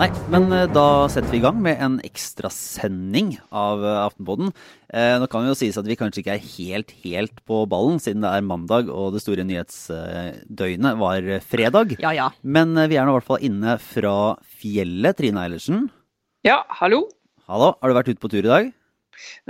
Nei, men eh, da setter vi i gang med en ekstrasending av eh, Aftenpodden. Eh, nå kan det jo sies at vi kanskje ikke er helt, helt på ballen, siden det er mandag og det store nyhetsdøgnet var fredag. Ja, ja. Men eh, vi er nå i hvert fall inne fra fjellet. Trine Eilertsen, Ja, hallo. hallo. Har du vært ute på tur i dag?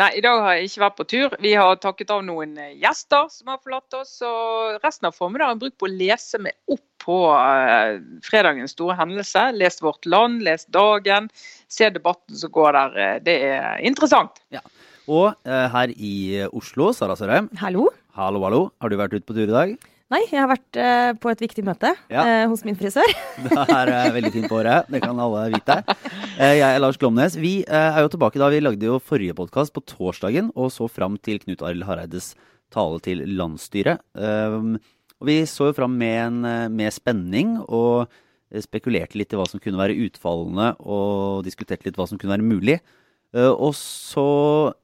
Nei, i dag har jeg ikke vært på tur. Vi har takket av noen eh, gjester som har forlatt oss. Og resten av formiddagen har brukt på å lese meg opp på uh, fredagens store hendelse. Lest Vårt Land, lest Dagen. Se debatten som går der. Eh, Det er interessant. Og uh, her i Oslo, Sara Sørheim. Hallo? Hallo, hallo. Har du vært ute på tur i dag? Nei, jeg har vært uh, på et viktig møte Ja. uh, hos min frisør. Det er uh, veldig fint på håret. Det kan alle vite. Eh, Jeg er Lars Glomnes. Vi er jo tilbake da vi lagde jo forrige podkast på torsdagen og så fram til Knut Arild Hareides tale til landsstyret. Um, Og vi så jo fram med, en, med spenning og spekulerte litt i hva som kunne være utfallene og diskuterte litt hva som kunne være mulig. Eh, Og så,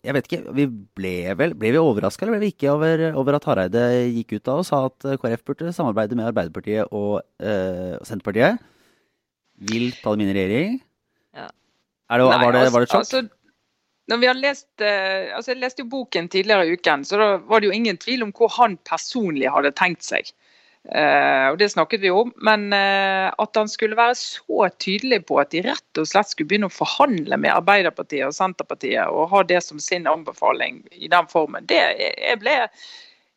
jeg vet ikke, vi ble vel Ble vi overraska eller ble vi ikke over, over at Hareide gikk ut da og sa at eh, KrF burde samarbeide med Arbeiderpartiet og uh, Senterpartiet? Vil ta dem inn i regjering? Ja. Er det, Nei, var, det, var det et sjokk? altså, når vi har lest, uh, altså Jeg leste jo boken tidligere i uken, så da var det jo ingen tvil om hvor han personlig hadde tenkt seg. Eh, og Det snakket vi om. Men eh, at han skulle være så tydelig på at de rett og slett skulle begynne å forhandle med Arbeiderpartiet og Senterpartiet og ha det som sin anbefaling i den formen, det jeg ble,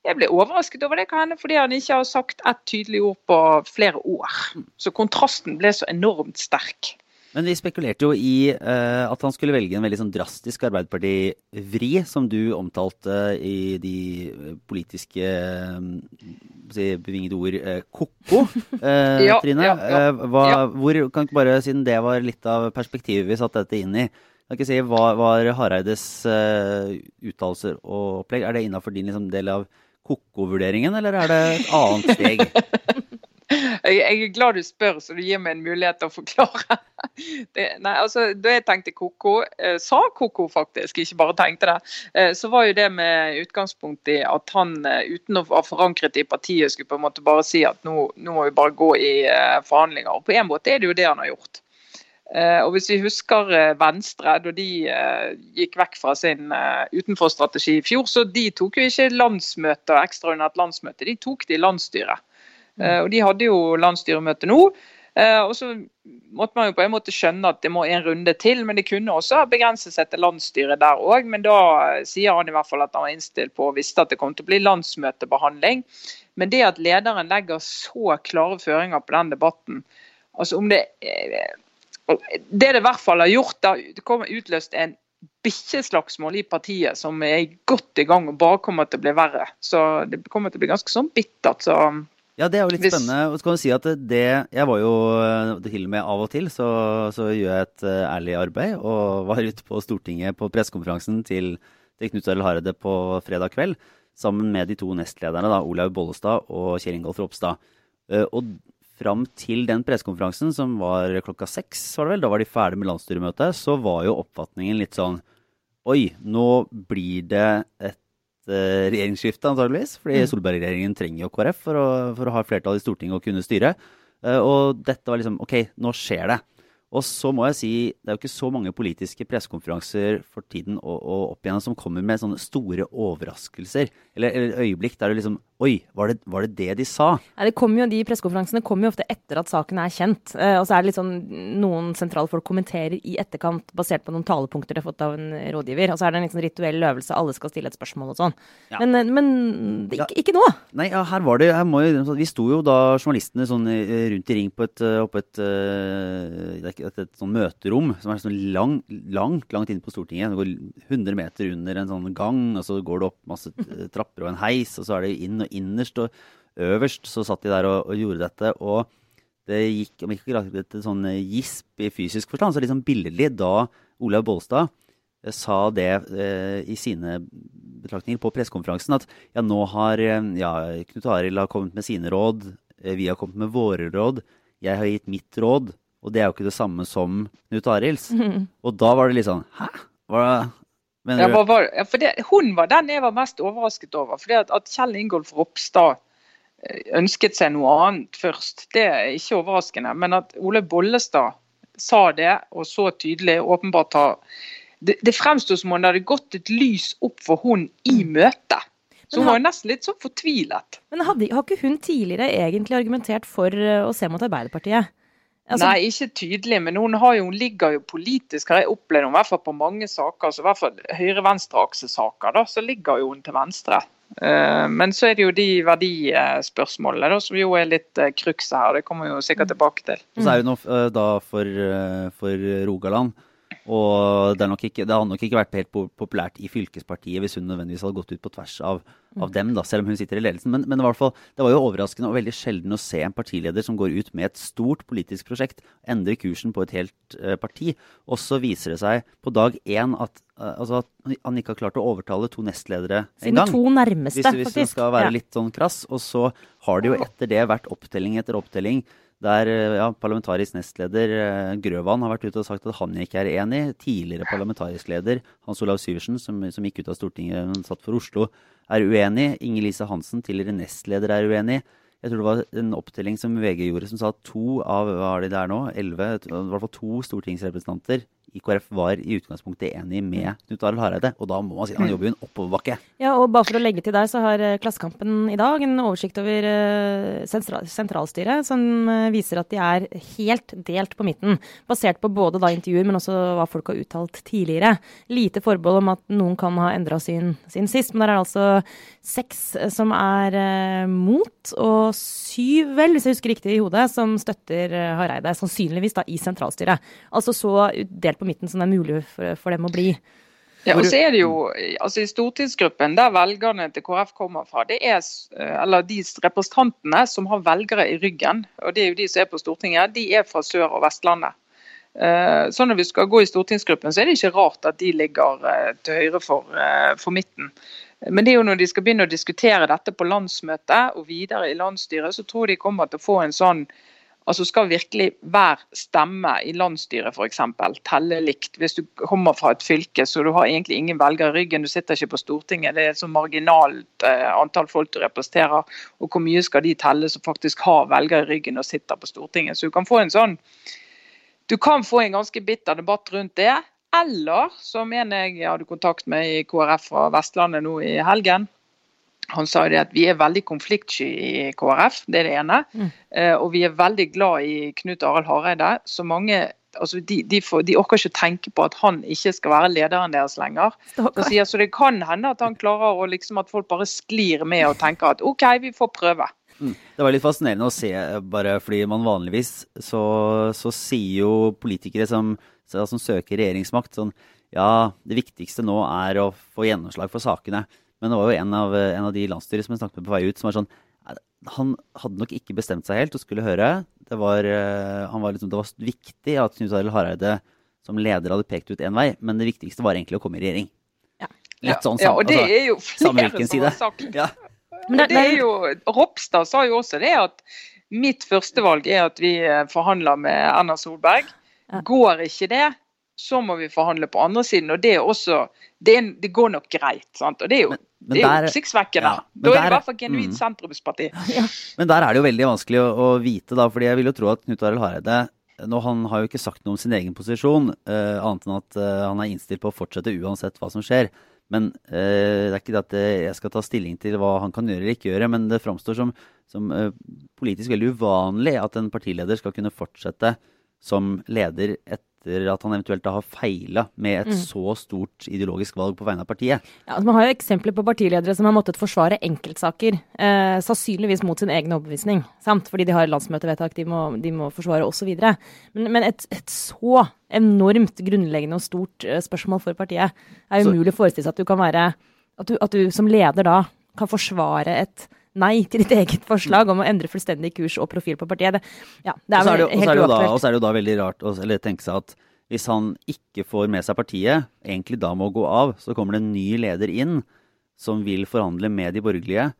jeg ble overrasket over det, kan fordi han ikke har sagt ett tydelig ord på flere år. Så kontrasten ble så enormt sterk. Men vi spekulerte jo i uh, at han skulle velge en veldig sånn drastisk Arbeiderparti-vri, som du omtalte i de eh, politiske eh, bevingede ord uh, ko-ko, uh, Ja, Trine. ja, ja, hva. Hvor, kan ikke bare, Siden det var litt av perspektivet vi satte dette inn i, kan ikke si, hva var Hareides uttalelser og opplegg? Er det innafor din liksom, del av ko-ko-vurderingen, eller er det et annet steg? Jeg, er glad du spør, så du gir meg en mulighet til å forklare. Det, nei, altså, Da jeg tenkte koko, eh, sa koko faktisk, ikke bare tenkte det, eh, så var jo det med utgangspunkt i at han eh, uten å ha forankret i partiet, skulle på en måte bare si at nå, nå må vi bare gå i eh, forhandlinger. Og på en måte er det jo det han har gjort. Eh, og Hvis vi husker eh, Venstre, da de gikk vekk fra sin utenforstrategi i fjor, så de tok jo ikke landsmøte og ekstraordinært landsmøte, de tok det i landsstyret. Eh, Og De hadde jo landsstyremøte nå. eh, Og så måtte man jo på en måte skjønne at det må en runde til, men det kunne også begrenses til landsstyret der òg. Men da eh, sier han i hvert fall at han var innstilt på og visste at det kom til å bli landsmøtebehandling. Men det at lederen legger så klare føringer på den debatten altså om det Det det i hvert fall har gjort, det kommer utløst en bikkjeslagsmål i partiet som er godt i gang og bare kommer til å bli verre. Så det kommer til å bli ganske sånn bittert. så... Ja, det er jo litt Hvis- spennende. Og så kan du si at det Jeg var jo eh, til og med av og til, så, så gjør jeg et eh, ærlig arbeid. Og var ute på Stortinget på pressekonferansen til, til Knut Arild Hareide på fredag kveld. Sammen med de to nestlederne, da, Olaug Bollestad og Kjell Ingolf Ropstad. Eh, Og fram til den pressekonferansen, som var klokka seks, var det vel, da var de ferdig med landsstyremøtet, så var jo oppfatningen litt sånn Oi, nå blir det et regjeringsskifte, antageligvis. Fordi Solberg-regjeringen trenger jo KrF for å, for å ha flertall i Stortinget og kunne styre. Eh, og dette var liksom OK, nå skjer det. Og så må jeg si, det er jo ikke så mange politiske pressekonferanser for tiden og, og opp igjen som kommer med sånne store overraskelser. Eller, eller øyeblikk der det liksom Oi, var det, var det det de sa? Nei, det kommer jo, De pressekonferansene kommer jo ofte etter at saken er kjent. Eh, og så er det litt sånn noen sentrale folk kommenterer i etterkant basert på noen talepunkter de har fått av en rådgiver. Og så er det en litt sånn rituell øvelse, alle skal stille et spørsmål og sånn. Ja. Men, eh, men det, ikke, ikke nå! Nei, ja, her var det her må jo, Vi sto jo da journalistene sånn eh, rundt i ring på et, eh, oppe et, det ikke- et, et sånn møterom som er sånn lang, langt langt inne på Stortinget. Det går 100 meter under en sånn gang, og så går det opp masse eh, trapper og en heis, og så er det inn og innerst og øverst så satt de der og, og gjorde dette. og det gikk om ikke akkurat et sånn gisp i fysisk forstand, så litt sånn billedlig da Olaug Bollestad eh, sa det eh, i sine betraktninger på pressekonferansen, at ja, nå har eh, ja, Knut Arild kommet med sine råd, vi har kommet med våre råd, jeg har gitt mitt råd, og det er jo ikke det samme som Knut Arilds. Og da var det litt sånn Hæ? Hva mener du? hva var, ja, for det, hun var den jeg var mest overrasket over. fordi at, at Kjell Ingolf Ropstad ønsket seg noe annet først. Det er ikke overraskende. Men at Ole Bollestad sa det, og så tydelig åpenbart har Det, det fremsto som om det hadde gått et lys opp for hun i møtet. Så hun var nesten litt sånn fortvilet. Men hadde, har ikke hun tidligere egentlig argumentert for eh, å se mot Arbeiderpartiet? Altså, Nei, ikke tydelig, men hun, jo, hun, ligger jo politisk, har jeg opplevd henne, i hvert fall på mange saker, så i hvert fall høyre-venstre-aksesaker, da, så ligger jo hun til venstre. Uh, men så er det jo de verdispørsmålene da, som jo er litt uh, krukset her. Det kommer vi jo sikkert tilbake til. Og så er noe uh, da for, for Rogaland og det, ikke, det, hadde nok ikke vært helt populært i fylkespartiet hvis hun nødvendigvis hadde gått ut på tvers av, av dem, da, selv om hun sitter i ledelsen. Men, men i hvert fall, det var jo overraskende og veldig sjelden å se en partileder som går ut med et stort politisk prosjekt, endre kursen på et helt uh, parti. Og så viser det seg på dag én at, uh, altså at han ikke har klart å overtale to nestledere en gang. To nærmeste, hvis, hvis faktisk. skal være litt sånn krass. Og så har det jo etter det vært opptelling etter opptelling der eh, ja, parlamentarisk nestleder eh, Grøvan har vært ute og sagt at han ikke er enig. Tidligere parlamentarisk leder Hans Olav Syversen, som, som gikk ut av Stortinget, men satt for Oslo, er uenig. Inger-Lise Hansen, tidligere nestleder, er uenig. Jeg tror det var en opptelling som VG gjorde som sa at to av hva er det der nå, 11, i hvert fall to stortingsrepresentanter i KrF var i utgangspunktet enig med Knut Arild Hareide. Og da må man si at han jobber jo en oppoverbakke. Ja, og bare for å legge til der, så har eh, Klassekampen i dag en oversikt over eh, sentralstyret som eh, viser at de er helt delt på midten. Basert på både da intervjuer, men også hva folk har uttalt tidligere. Lite forbehold om at noen kan ha endra sin, sin, sist, men der er det altså seks som er mot, og syv, vel, hvis jeg husker riktig i hodet, som støtter Hareide. Sannsynligvis da i sentralstyret. Altså så delt på midten som det er mulig for, for dem å bli. Ja, og så er det jo, altså I stortingsgruppen der velgerne til KrF kommer fra, det er eller de representantene som har velgere i ryggen, og det er jo de som er på Stortinget, de er fra Sør- og Vestlandet. Eh, så når vi skal gå i stortingsgruppen, så er det ikke rart at de ligger eh, til høyre for, eh, for midten. Men det er jo når de skal begynne å diskutere dette på landsmøtet og videre i landsstyret, så tror jeg de kommer til å få en sånn Altså Skal virkelig hver stemme i landsstyret f.eks. telle likt? Hvis du kommer fra et fylke så du har egentlig ingen velgere i ryggen, du sitter ikke på Stortinget, det er et så marginalt eh, antall folk du representerer, og hvor mye skal de telle som faktisk har velgere i ryggen og sitter på Stortinget? Så du kan få en sånn du kan få en ganske bitter debatt rundt det. Eller som en jeg hadde kontakt med i KrF fra Vestlandet nå i helgen, han sa det at vi er veldig konfliktsky i KrF, det er det ene. Mm. Uh, og vi er veldig glad i Knut Arild Hareide. Så mange altså de, de, får, de, orker ikke tenke på at han ikke skal være lederen deres lenger. Så, så det kan hende at han klarer å liksom at folk bare sklir med og tenker at OK, vi får prøve. Mm. Det var litt fascinerende å se, bare fordi man vanligvis så, så sier jo politikere som, som søker regjeringsmakt sånn ja, det viktigste nå er å få gjennomslag for sakene. Men det var jo en av, en av de landsstyret som jeg snakket med på vei ut, som var sånn Han hadde nok ikke bestemt seg helt og skulle høre. Det var, eh, var, liksom, det var viktig at Knut Arild Hareide som leder hadde pekt ut én vei, men det viktigste var egentlig å komme i regjering. Ja. Litt sånn ja, og det altså, er jo flere som har sagt. Ja. Men det, det er jo, Ropstad sa jo også det at mitt førstevalg er at vi eh, forhandler med Erna Solberg. Går ikke det, så må vi forhandle på andre siden. Og det er også Det, er, det går nok greit. Sant? Og det er jo men det er jo oppsiktsvekkende. Ja, da er det i hvert fall genuint mm. sentrumsparti. Ja. Men der er det jo veldig vanskelig å, å, vite, da. fordi jeg vil jo tro at Knut Arild Hareide nå, Han har jo ikke sagt noe om sin egen posisjon, uh, annet enn at uh, han er innstilt på å fortsette uansett hva som skjer. Men uh, det er ikke det at jeg skal ta stilling til hva han kan gjøre eller ikke gjøre, men det framstår som, som politisk veldig uvanlig at en partileder skal kunne fortsette som leder et etter at han eventuelt da har feila med et mm. så stort ideologisk valg på vegne av partiet. Ja, altså Man har jo eksempler på partiledere som har måttet forsvare enkeltsaker, eh, sannsynligvis mot sin egen overbevisning. Sant? Fordi de har landsmøtevedtak de må, de må forsvare osv. Men, men et, et, så enormt grunnleggende og stort uh, spørsmål for partiet er umulig å forestille seg at du kan være at du, at du som leder da kan forsvare et nei til ditt eget forslag om å endre fullstendig kurs og profil på partiet. Det, ja, det er, det, helt uaktuelt. Og så er det jo da veldig rart å tenke seg at hvis han ikke får med seg partiet, egentlig da må gå av, så kommer det en ny leder inn som vil forhandle med de borgerlige.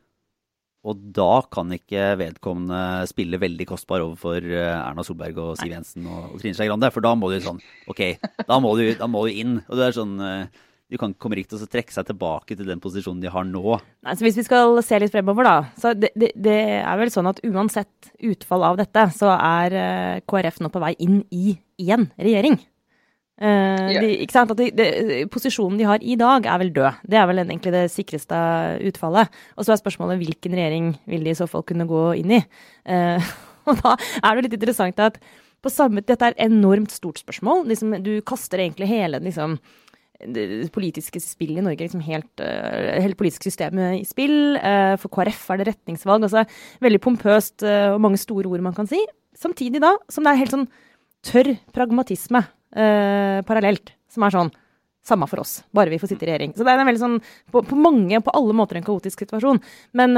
Og da kan ikke vedkommende spille veldig kostbar overfor eh, Erna Solberg og Siv Jensen og, og Trine Skei Grande. For da må du sånn OK, da må du, da må du inn. Og det er sånn eh, de kan, kommer ikke til å trekke seg tilbake til den posisjonen de har nå. Nei, så Hvis vi skal se litt fremover, da. så det, det, det er vel sånn at uansett utfall av dette, så er uh, KrF nå på vei inn i igjen regjering. Uh, yeah. de, ikke sant? At de, de, posisjonen de har i dag, er vel død. Det er vel egentlig det sikreste utfallet. Og så er spørsmålet hvilken regjering vil de i så fall kunne gå inn i. Uh, og da er det litt interessant at på samme, dette er et enormt stort spørsmål. Liksom, du kaster egentlig hele liksom, det politiske spillet i Norge, liksom helt, uh, hele politiske systemet i spill. Uh, for KrF er det retningsvalg. altså Veldig pompøst uh, og mange store ord man kan si. Samtidig da som det er helt sånn tørr pragmatisme parallelt. Som er sånn samme for oss, bare vi får sitte i regjering. Så det er en veldig sånn, på, på mange, på alle måter en kaotisk situasjon. Men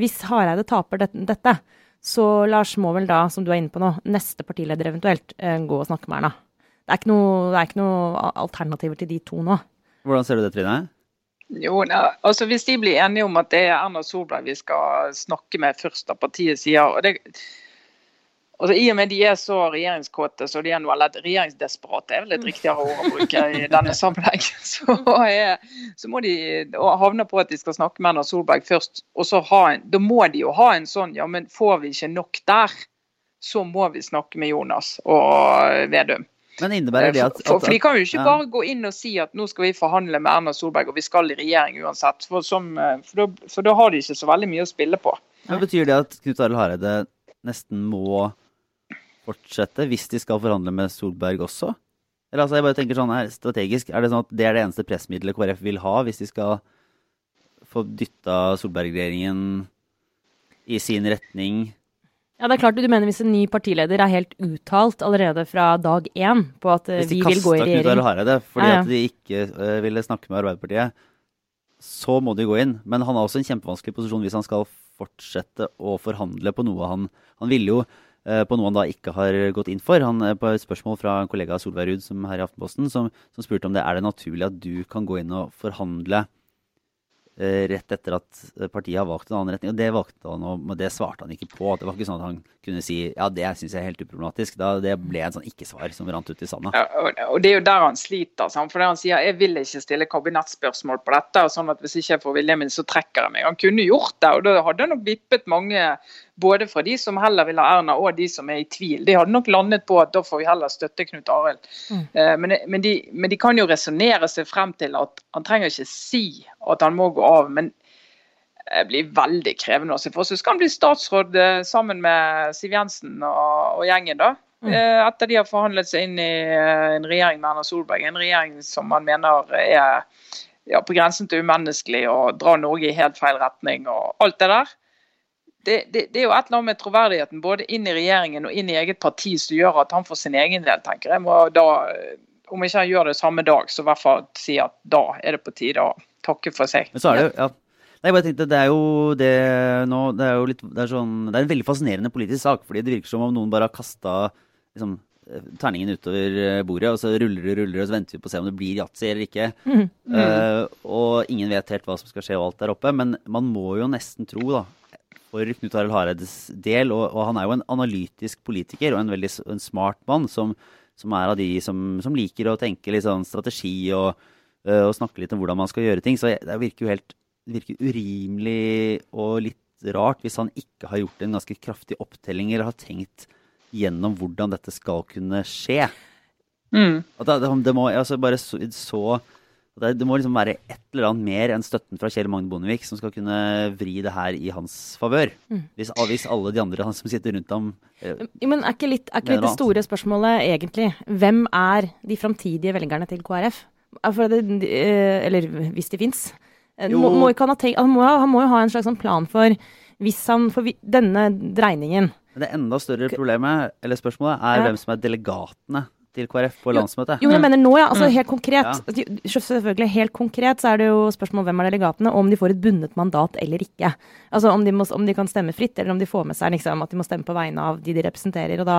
hvis Hareide taper dette, dette, så Lars må vel da, som du er inne på nå, neste partileder eventuelt, gå og snakke med Erna. Det er ikke noe, er noe alternativer til de to nå. Hvordan ser du det, Trine? Jo, ne, altså Hvis de blir enige om at det er Erna Solberg vi skal snakke med først av partiet sier og det, altså I og med de er så regjeringskåte, så de er noe, eller regjeringsdesperate er vel et riktigere ord å bruke i denne sammenheng. Så, er, så må de havne på at de skal snakke med Erna Solberg først. og så ha en, Da må de jo ha en sånn ja, men får vi ikke nok der, så må vi snakke med Jonas og Vedum. Men innebærer det at, at, for, for, De kan jo ikke ja. bare gå inn og si at nå skal vi forhandle med Erna Solberg og vi skal i regjering uansett. For, som, eh, for, da, for da, har de ikke så veldig mye å spille på. Men Betyr det at Knut Arild Hareide nesten må fortsette hvis de skal forhandle med Solberg også? Eller altså, jeg bare tenker sånn her, strategisk, Er det sånn at det er det eneste pressmiddelet KrF vil ha hvis de skal få dytta Solberg-regjeringen i sin retning ja, det er klart Du mener hvis en ny partileder er helt uttalt allerede fra dag én på at eh, vi vil gå i regjering Hvis de kasta Knut Arild Hareide fordi ja, ja. at de ikke uh, ville snakke med Arbeiderpartiet, så må de gå inn. Men han har også en kjempevanskelig posisjon hvis han skal fortsette å forhandle på noe han Han ville jo uh, på noe han da ikke har gått inn for. Han, på et spørsmål fra en kollega av Solveig Ruud som her i Aftenposten, som, som spurte om det er det naturlig at du kan gå inn og forhandle rett etter at partiet har valgt en annen retning. Og det valgte han, og det svarte han ikke på. Det var ikke sånn at han kunne si ja, det syns jeg er helt uproblematisk. Da, det ble en sånn ikke-svar som rant ut i sanda. Ja, og, det er jo der han sliter. Sant? For han sier jeg vil ikke stille kabinettspørsmål på dette. sånn at Hvis ikke jeg får viljen min, så trekker jeg meg. Han kunne gjort det, og da hadde han nok vippet mange både fra de som heller vil ha Erna og de som er i tvil. De hadde nok landet på at da får vi heller støtte Knut Arild. Mm. Eh, men, men, de, men, de, kan jo resonnere seg frem til at han trenger ikke si at han må gå av. men det blir veldig krevende å se for seg. Skal han bli statsråd eh, sammen med Siv Jensen og, og gjengen, da? Mm. Eh, etter de har forhandlet seg inn i en regjering med Erna Solberg. En regjering som man mener er ja, på grensen til umenneskelig og drar Norge i helt feil retning og alt det der det, det, det, er jo et eller annet med troverdigheten både inn i regjeringen og inn i eget parti som gjør at han for sin egen del tenker jeg må da, Om ikke han gjør det samme dag, så i hvert fall si at da er det på tide å takke for seg. Men så er det ja. Nei, jeg bare tenkte, Det er jo det nå Det er jo litt, det er sånn, det er en veldig fascinerende politisk sak. fordi det virker som om noen bare har kasta liksom, terningen utover bordet, og så ruller det ruller, og så venter vi på å se om det blir yatzy eller ikke. Mm. Mm. Uh, og ingen vet helt hva som skal skje og alt der oppe. Men man må jo nesten tro da, for Knut Arild Hareides del. Og, og, han er jo en analytisk politiker og en veldig en smart mann som, som, er av de som, som, liker å tenke litt sånn strategi og, uh, og, snakke litt om hvordan man skal gjøre ting. Så det virker jo helt virker urimelig og litt rart hvis han ikke har gjort en ganske kraftig opptelling eller har tenkt gjennom hvordan dette skal kunne skje. Mm. At det, det, må altså bare så, så det, det, må liksom være et eller annet mer enn støtten fra Kjell Magne Bondevik som skal kunne vri det her i hans favør. Mm. Hvis, hvis, alle de andre som sitter rundt ham eh, Men Er ikke litt, er ikke litt det store spørsmålet egentlig hvem er de framtidige velgerne til KrF? Det, eh, eller hvis de fins. Eh, må, må han, han, han, må, jo ha en slags sånn plan for hvis han får denne dreiningen. Men det enda større problemet, eller spørsmålet, er ja. hvem som er delegatene til KrF på landsmøtet. Jo, men jeg mener nå, ja. Altså, mm. helt konkret. Ja. Selvfølgelig, helt konkret så er det jo spørsmål om hvem er delegatene, og om de får et bundet mandat eller ikke. Altså om de, må, om de kan stemme fritt, eller om de får med seg liksom, at de må stemme på vegne av de de representerer. og da,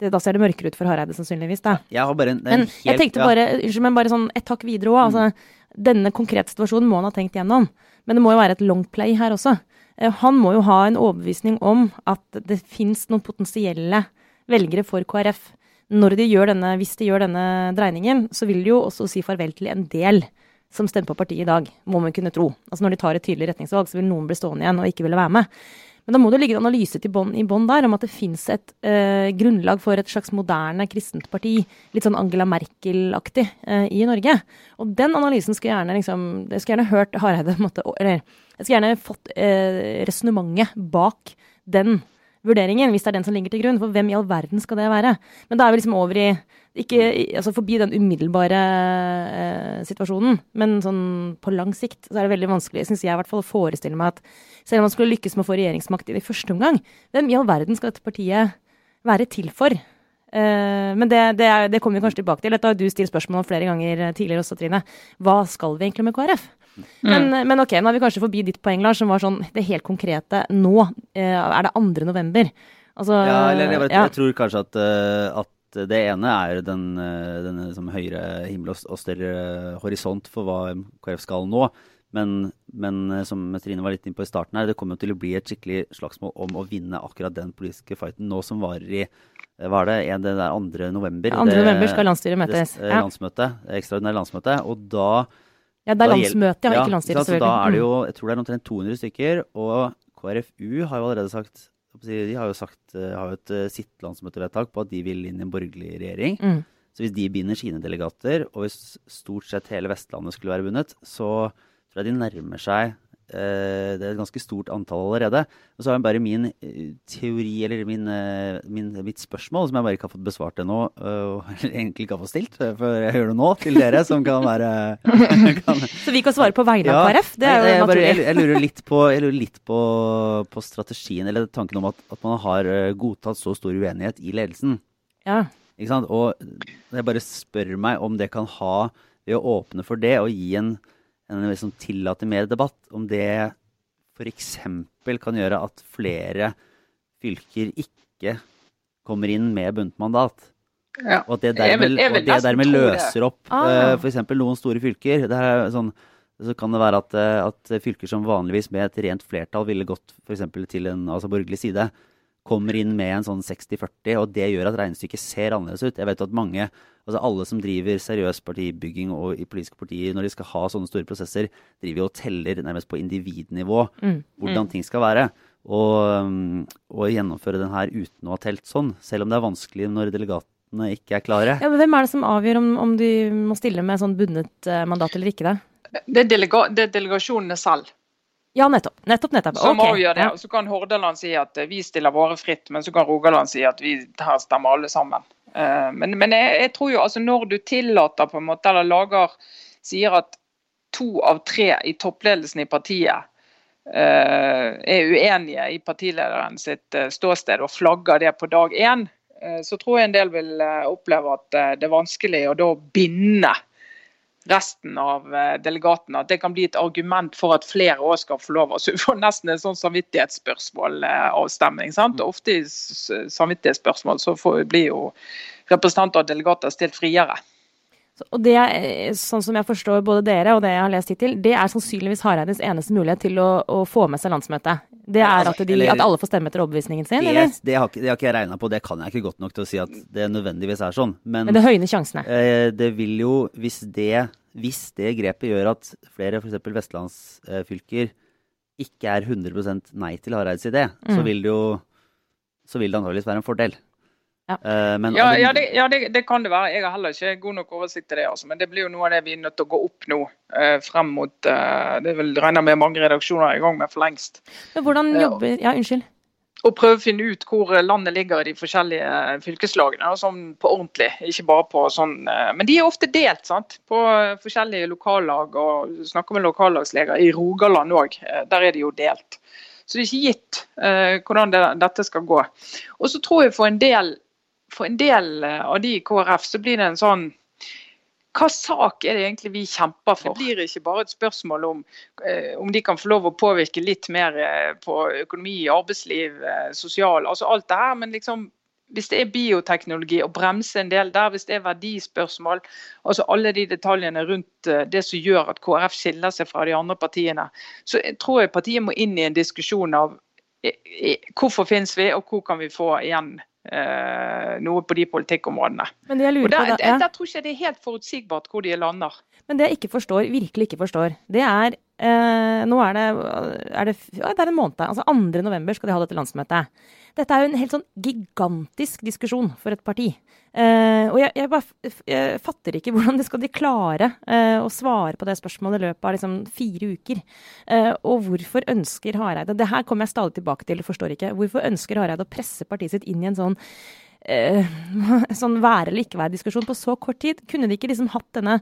det, da ser det mørkere ut for Hareide, sannsynligvis. da. Jeg har bare en, en men helt, jeg tenkte bare, unnskyld, men bare sånn et takk videre òg. Altså, mm. Denne konkrete situasjonen må han ha tenkt gjennom. Men det må jo være et long play her også. Eh, han må jo ha en overbevisning om at det fins noen potensielle velgere for KrF når de gjør denne, hvis de gjør denne dreiningen, så vil de jo også si farvel til en del som stemmer på partiet i dag, må man kunne tro. Altså Når de tar et tydelig retningsvalg, så vil noen bli stående igjen og ikke ville være med. Men da må det ligge en analyse bånd, i bånn der om at det fins et eh, grunnlag for et slags moderne kristent parti, litt sånn Angela Merkel-aktig, eh, i Norge. Og den analysen skulle gjerne liksom, jeg skulle gjerne hørt Hareide Eller jeg skulle gjerne fått eh, resonnementet bak den vurderingen, hvis det er den som ligger til grunn. For hvem i all verden skal det være? Men da er vi liksom over i ikke, altså Forbi den umiddelbare eh, situasjonen, men sånn på lang sikt så er det veldig vanskelig, syns jeg i hvert fall, å forestille meg at selv om man skulle lykkes med å få regjeringsmakt i første omgang, hvem i all verden skal dette partiet være til for? Eh, men det, det, er, det, kommer vi kanskje tilbake til. Dette har du stilt spørsmål om flere ganger tidligere også, Trine. Hva skal vi egentlig med KrF? Men, mm. men, ok, nå er vi kanskje forbi ditt poeng, Lars, som var sånn det helt konkrete nå. Eh, er det 2. november? Altså, ja, eller jeg, vet, ja. jeg tror kanskje at, uh, at, det ene er den, denne liksom, høyere himmel og, større horisont for hva KrF skal nå. Men, men som Trine var litt inne på i starten her, det kommer til å bli et skikkelig slagsmål om å vinne akkurat den politiske fighten nå som varer i hva er det, det er 2. november. 2. november skal landsstyret møtes. Det, landsmøte, ekstraordinært landsmøte. Og da ja, det er landsmøte, ja, ikke landsstyret. Så da er det jo, jeg tror det er omtrent 200 stykker. Og KrFU har jo allerede sagt de har jo sagt, eh, har jo et eh, sitt landsmøtevedtak på at de vil inn i en borgerlig regjering. Mm. Så hvis de binder sine delegater, og hvis stort sett hele Vestlandet skulle være bundet, så tror jeg de nærmer seg det er et ganske stort antall allerede. Og så har jeg bare min eh, teori, eller min, eh, min, mitt spørsmål, som jeg bare ikke har fått besvart ennå, og egentlig ikke har fått stilt, for jeg gjør det nå, til dere som kan være kan, Så vi kan svare på vegne av KrF? Det er jo jeg, naturlig. Jeg, jeg, lurer litt, på, lurer litt på, på, strategien, eller tanken om at, at, man har godtatt så stor uenighet i ledelsen. Ja. Ikke sant? Og jeg bare spør meg om det kan ha, ved å åpne for det, og gi en en liksom tillater mer debatt, om det f.eks. kan gjøre at flere fylker ikke kommer inn med bundet mandat. Ja. Og at det dermed, jeg vil, jeg vil dermed løser opp ah. uh, eh, f.eks. noen store fylker. Det er sånn, så kan det være at, eh, at, fylker som vanligvis med et rent flertall ville gått f.eks. til en altså borgerlig side, kommer inn med en sånn 60-40, og det gjør at regnestykket ser annerledes ut. Jeg vet at mange, altså alle som driver seriøs partibygging og i politiske partier, når de skal ha sånne store prosesser, driver jo og teller nærmest på individnivå mm. hvordan mm. ting skal være. Og, um, og gjennomføre den her uten å ha telt sånn, selv om det er vanskelig når delegatene ikke er klare. Ja, men Hvem er det som avgjør om, om de må stille med sånn bundet uh, mandat eller ikke? Det, det er, delega det er delegasjonene selv. Ja, nettopp. nettopp, nettopp. Som okay. avgjør det. Og så kan Hordaland si at eh, vi stiller våre fritt, men så kan Rogaland si at vi her stemmer alle sammen. Uh, men, men jeg, jeg, tror jo altså når du tillater på en måte, eller lager Sier at to av tre i toppledelsen i partiet uh, er uenige i partilederen sitt uh, ståsted og flagger det på dag én, så tror jeg en del vil oppleve at det er vanskelig å da binde resten av eh, delegatene. At det kan bli et argument for at flere òg skal få lov. Så vi får nesten en sånn samvittighetsspørsmål-avstemning. Eh, mm. Ofte i samvittighetsspørsmål så blir jo representanter og delegater stilt friere. Og det er, eh, sånn som jeg forstår både dere og det jeg har lest hittil, det er sannsynligvis Hareides eneste mulighet til å, å få med seg landsmøtet. Det er altså, at, de, at, alle får stemme etter overbevisningen sin, det, eller? Det har, det har ikke jeg regna på, det kan jeg ikke godt nok til å si at det nødvendigvis er sånn. Men, Men det høyner sjansene? Eh, det vil jo, hvis det, hvis det grepet gjør at flere f.eks. vestlandsfylker ikke er 100 nei til Hareides idé, mm. så vil det jo så vil det antakeligvis være en fordel. Ja, uh, men, ja, ja, det, ja det, det, kan det være. Jeg har heller ikke god nok oversikt til det. Altså. Men det blir jo noe av det vi er nødt til å gå opp nå. Uh, frem mot uh, Det vil regne med mange redaksjoner er i gang med for lengst. Men hvordan jobber Ja, unnskyld. Og prøve å finne ut hvor landet ligger i de forskjellige fylkeslagene. Sånn på ordentlig, ikke bare på sånn Men de er ofte delt sant? på forskjellige lokallag. og Snakker med lokallagsleger i Rogaland òg. Der er de jo delt. Så det er ikke gitt hvordan det, dette skal gå. Og så tror jeg for en del for en del eh, av de i KrF så blir det en sånn hva sak er det egentlig vi kjemper for? Det blir ikke bare et spørsmål om, eh, om de kan få lov å påvirke litt mer eh, på økonomi, arbeidsliv, eh, sosial, altså alt det her. Men liksom, hvis det er bioteknologi, å bremse en del der, hvis det er verdispørsmål, altså alle de detaljene rundt det som gjør at KrF skiller seg fra de andre partiene, så tror jeg partiet må inn i en diskusjon av hvorfor finnes vi, og hvor kan vi få igjen noe på de politikkområdene. Men det jeg lurer der, på det, ja. der tror ikke det er helt forutsigbart hvor de lander. Men det jeg ikke forstår, virkelig ikke forstår, det er eh, Nå er det, er det, ja, det er en måned. Altså 2. november skal de ha dette landsmøtet. Dette er jo en helt sånn gigantisk diskusjon for et parti. Eh, og jeg, jeg bare jeg fatter ikke hvordan de skal de klare eh, å svare på det spørsmålet i løpet av liksom fire uker. Eh, og hvorfor ønsker Hareide Det her kommer jeg stadig tilbake til, forstår ikke. Hvorfor ønsker Hareide å presse partiet sitt inn i en sånn eh, sånn være eller ikke være-diskusjon på så kort tid? Kunne de ikke liksom hatt denne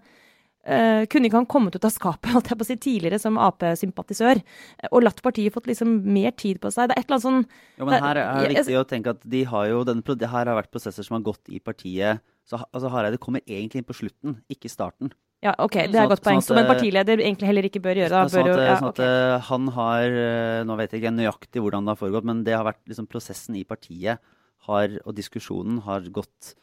Eh, kunne ikke han kommet ut av skapet holdt jeg på å si, tidligere som Ap-sympatisør eh, og latt partiet fått liksom mer tid på seg? Det er et eller annet sånn Jo, men her er det Jeg- viktig å tenke at de har jo denne, det her har vært prosesser som har gått i partiet. Så altså, Hareide kommer egentlig inn på slutten, ikke starten. Ja, OK, det Sånn er et godt poeng. sånn Som en eh, partileder egentlig heller ikke bør gjøre. Da, sånn at, jo, ja, sånn at ok. eh, han har Nå vet jeg ikke nøyaktig hvordan det har foregått, men det har vært liksom prosessen i partiet har, og diskusjonen har gått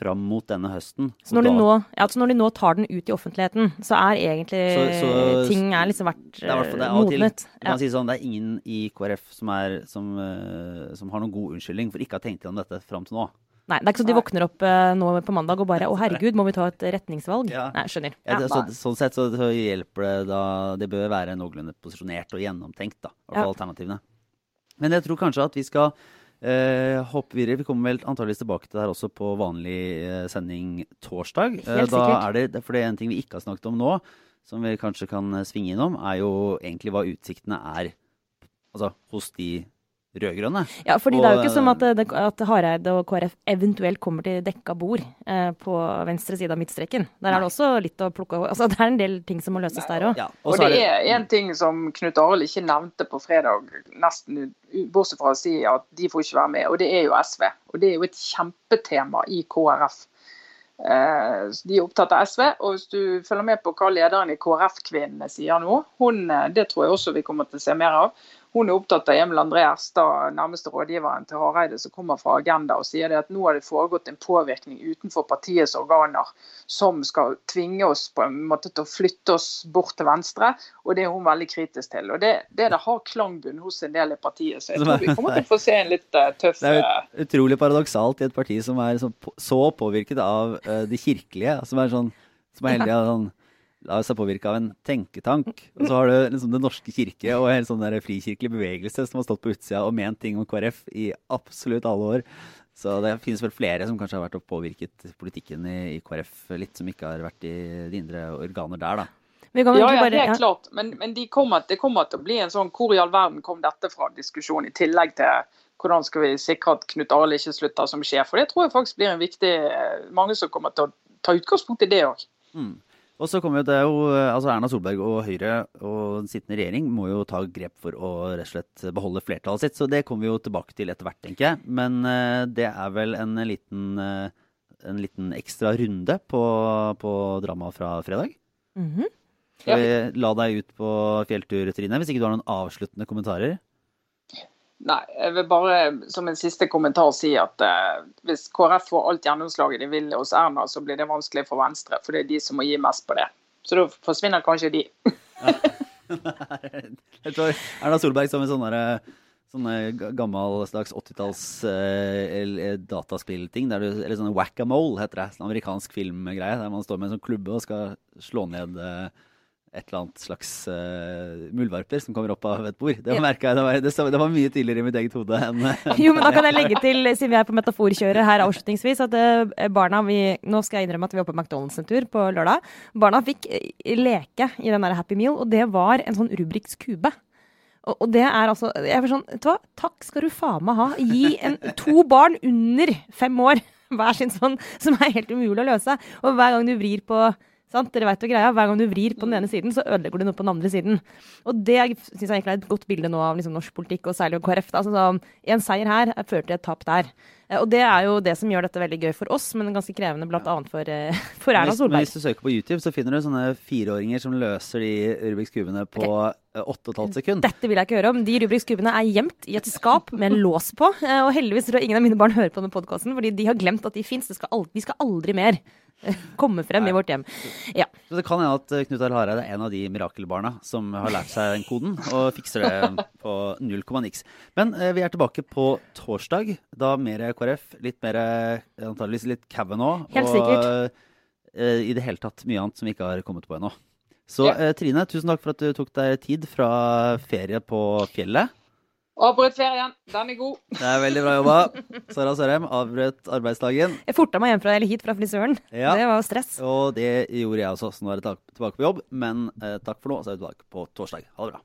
fram mot denne høsten. så, når de da- nå, ja, så når de nå tar den ut i offentligheten, så er egentlig Så- så- ting er liksom vært Det er det eh, er av til. modnet. Si sånn, det er ingen i KrF som, er, som, eh, som har noen god unnskyldning for ikke å ha tenkt gjennom dette fram til nå. Nei, det er ikke så de våkner opp uh, nå på mandag og bare Å, herregud, må vi ta et retningsvalg? Ja. Nei, skjønner. Ja, det, så, sånn sett så, så hjelper det da Det bør være noenlunde posisjonert og gjennomtenkt, da. I hvert fall alternativene. Men jeg tror kanskje at vi skal eh, hopp videre. Vi kommer vel antageligvis tilbake til det her også på vanlig eh, sending torsdag. Eh, Helt da er det, for det er en ting vi ikke har snakket om nå, som vi kanskje kan eh, svinge innom, er jo egentlig hva utsiktene er altså, hos de rød-grønne. Ja, fordi det er jo ikke som at, at Hareide og KrF eventuelt kommer til dekka bord eh, på venstre side av midtstreken. Der er det også litt å plukke altså Det er en del ting som må løses der òg. Ja, Og så det er en ting som Knut Arild ikke nevnte på fredag, nesten bortsett fra å si at de får ikke være med, og det er jo SV. Og det er jo et kjempetema i KrF. Eh, De er opptatt av SV, og hvis du følger med på hva lederen i KrF-kvinnene sier nå, hun, eh, det tror jeg også vi kommer til å se mer av. Hun er opptatt av Emil André Erstad, nærmeste rådgiveren til Hareide, som kommer fra Agenda og sier det at nå har det foregått en påvirkning utenfor partiets organer som skal tvinge oss på en måte til å flytte oss bort til venstre, og det er hun veldig kritisk til. Og Det, det, det har klangbunn hos en del i partiet, så jeg tror vi kommer til å få se en litt eh, tøff Det er eh, utrolig paradoksalt i et parti som er så, påvirket av det de kirkelige, som er sånn som er heldig av sånn La seg påvirke av en tenketank. Og så har du liksom Den norske kirke og en sånn der frikirkelig bevegelse som har stått på utsida og ment ting om KrF i absolutt alle år. Så det finnes vel flere som kanskje har vært og påvirket politikken i, i KrF litt, som ikke har vært i de indre organer der, da. Ja, ja, helt ja. klart. Men, men de kommer, det kommer til å bli en sånn hvor i all verden kom dette fra diskusjon, i tillegg til hvordan skal vi sikre at Knut Arild ikke slutter som sjef. For det tror jeg faktisk blir en viktig eh, Mange som kommer til å ta utgangspunkt i det òg. Mm. Og så kommer jo det jo, altså Erna Solberg og Høyre og den sittende regjering må jo ta grep for å rett og slett beholde flertallet sitt. Så det kommer vi jo tilbake til etter hvert, tenker jeg. Men eh, det er vel en liten, eh, en liten ekstra runde på, på dramaet fra fredag. Mhm. Skal vi la deg ut på fjelltur, Trine, hvis ikke du har noen avsluttende kommentarer? Nei, jeg vil bare som en siste kommentar si at eh, hvis KrF får alt gjennomslaget de vil hos Erna, så blir det vanskelig for Venstre. For det er de som må gi mest på det. Så da forsvinner kanskje de. Jeg tror Erna Solberg som en sånn derre Sånn gammeldags gammel 80-talls eh, el- dataspillting. Eller sånn whack-a-mole heter det. Sånn amerikansk filmgreie. Der man står med en sånn klubbe og skal slå ned eh, et eller annet slags uh, muldvarper som kommer opp av et bord. Det Ja. jeg, det var, det, det var mye tidligere i mitt eget hode enn Jo, men da kan jeg legge til, siden vi er på metaforkjøret her avslutningsvis, at uh, barna vi, Nå skal jeg innrømme at vi var på McDonald's en tur på lørdag. Barna fikk uh, leke i den der Happy Meal, og det var en sånn Rubriks kube. Og, og det er altså jeg er sånn, vet du hva? Takk skal du faen meg ha. Gi en, to barn under fem år hver sin sånn, som er helt umulig å løse. Og hver gang du vrir på sant? Dere vet jo greia, Hver gang du vrir på den ene siden, så ødelegger du noe på den andre siden. Og det syns jeg egentlig er et godt bilde nå av liksom, norsk politikk, og særlig KrF. Da. Altså, sånn, en seier her fører til et tap der. Eh, Og det er jo det som gjør dette veldig gøy for oss, men ganske krevende bl.a. For, eh, for Erna Solberg. hvis du søker på YouTube, så finner du sånne fireåringer som løser de Rubiks kubene på 8 15 sekunder. Dette vil jeg ikke høre om. De Rubiks kubene er gjemt i et skap med en lås på. eh, Og heldigvis tror jeg ingen av mine barn hører på denne podkasten, fordi de har glemt at de fins. De skal aldri mer eh, komme frem Nei. i vårt hjem. Ja. Så det kan hende at eh, Knut Arild Hareide er en av de mirakelbarna som har lært seg den koden, og fikser det på null komma niks. Men eh, vi er tilbake på torsdag. Da mer KrF, litt mer eh, antageligvis litt Kavanaugh. Helt og sikkert. eh, i det hele tatt mye annet som vi ikke har kommet på ennå. Så eh, Trine, tusen takk for at du tok deg tid fra ferie på fjellet. Avbrøt ferien. Den er god. Det er veldig bra jobba. Sara Sørheim avbrøt arbeidsdagen. Jeg forta meg hjem fra, eller hit fra frisøren. Ja. Det var stress. Og det gjorde jeg også, så nå er jeg tilbake på jobb. Men eh, takk for nå, så er vi tilbake på torsdag. Ha det bra.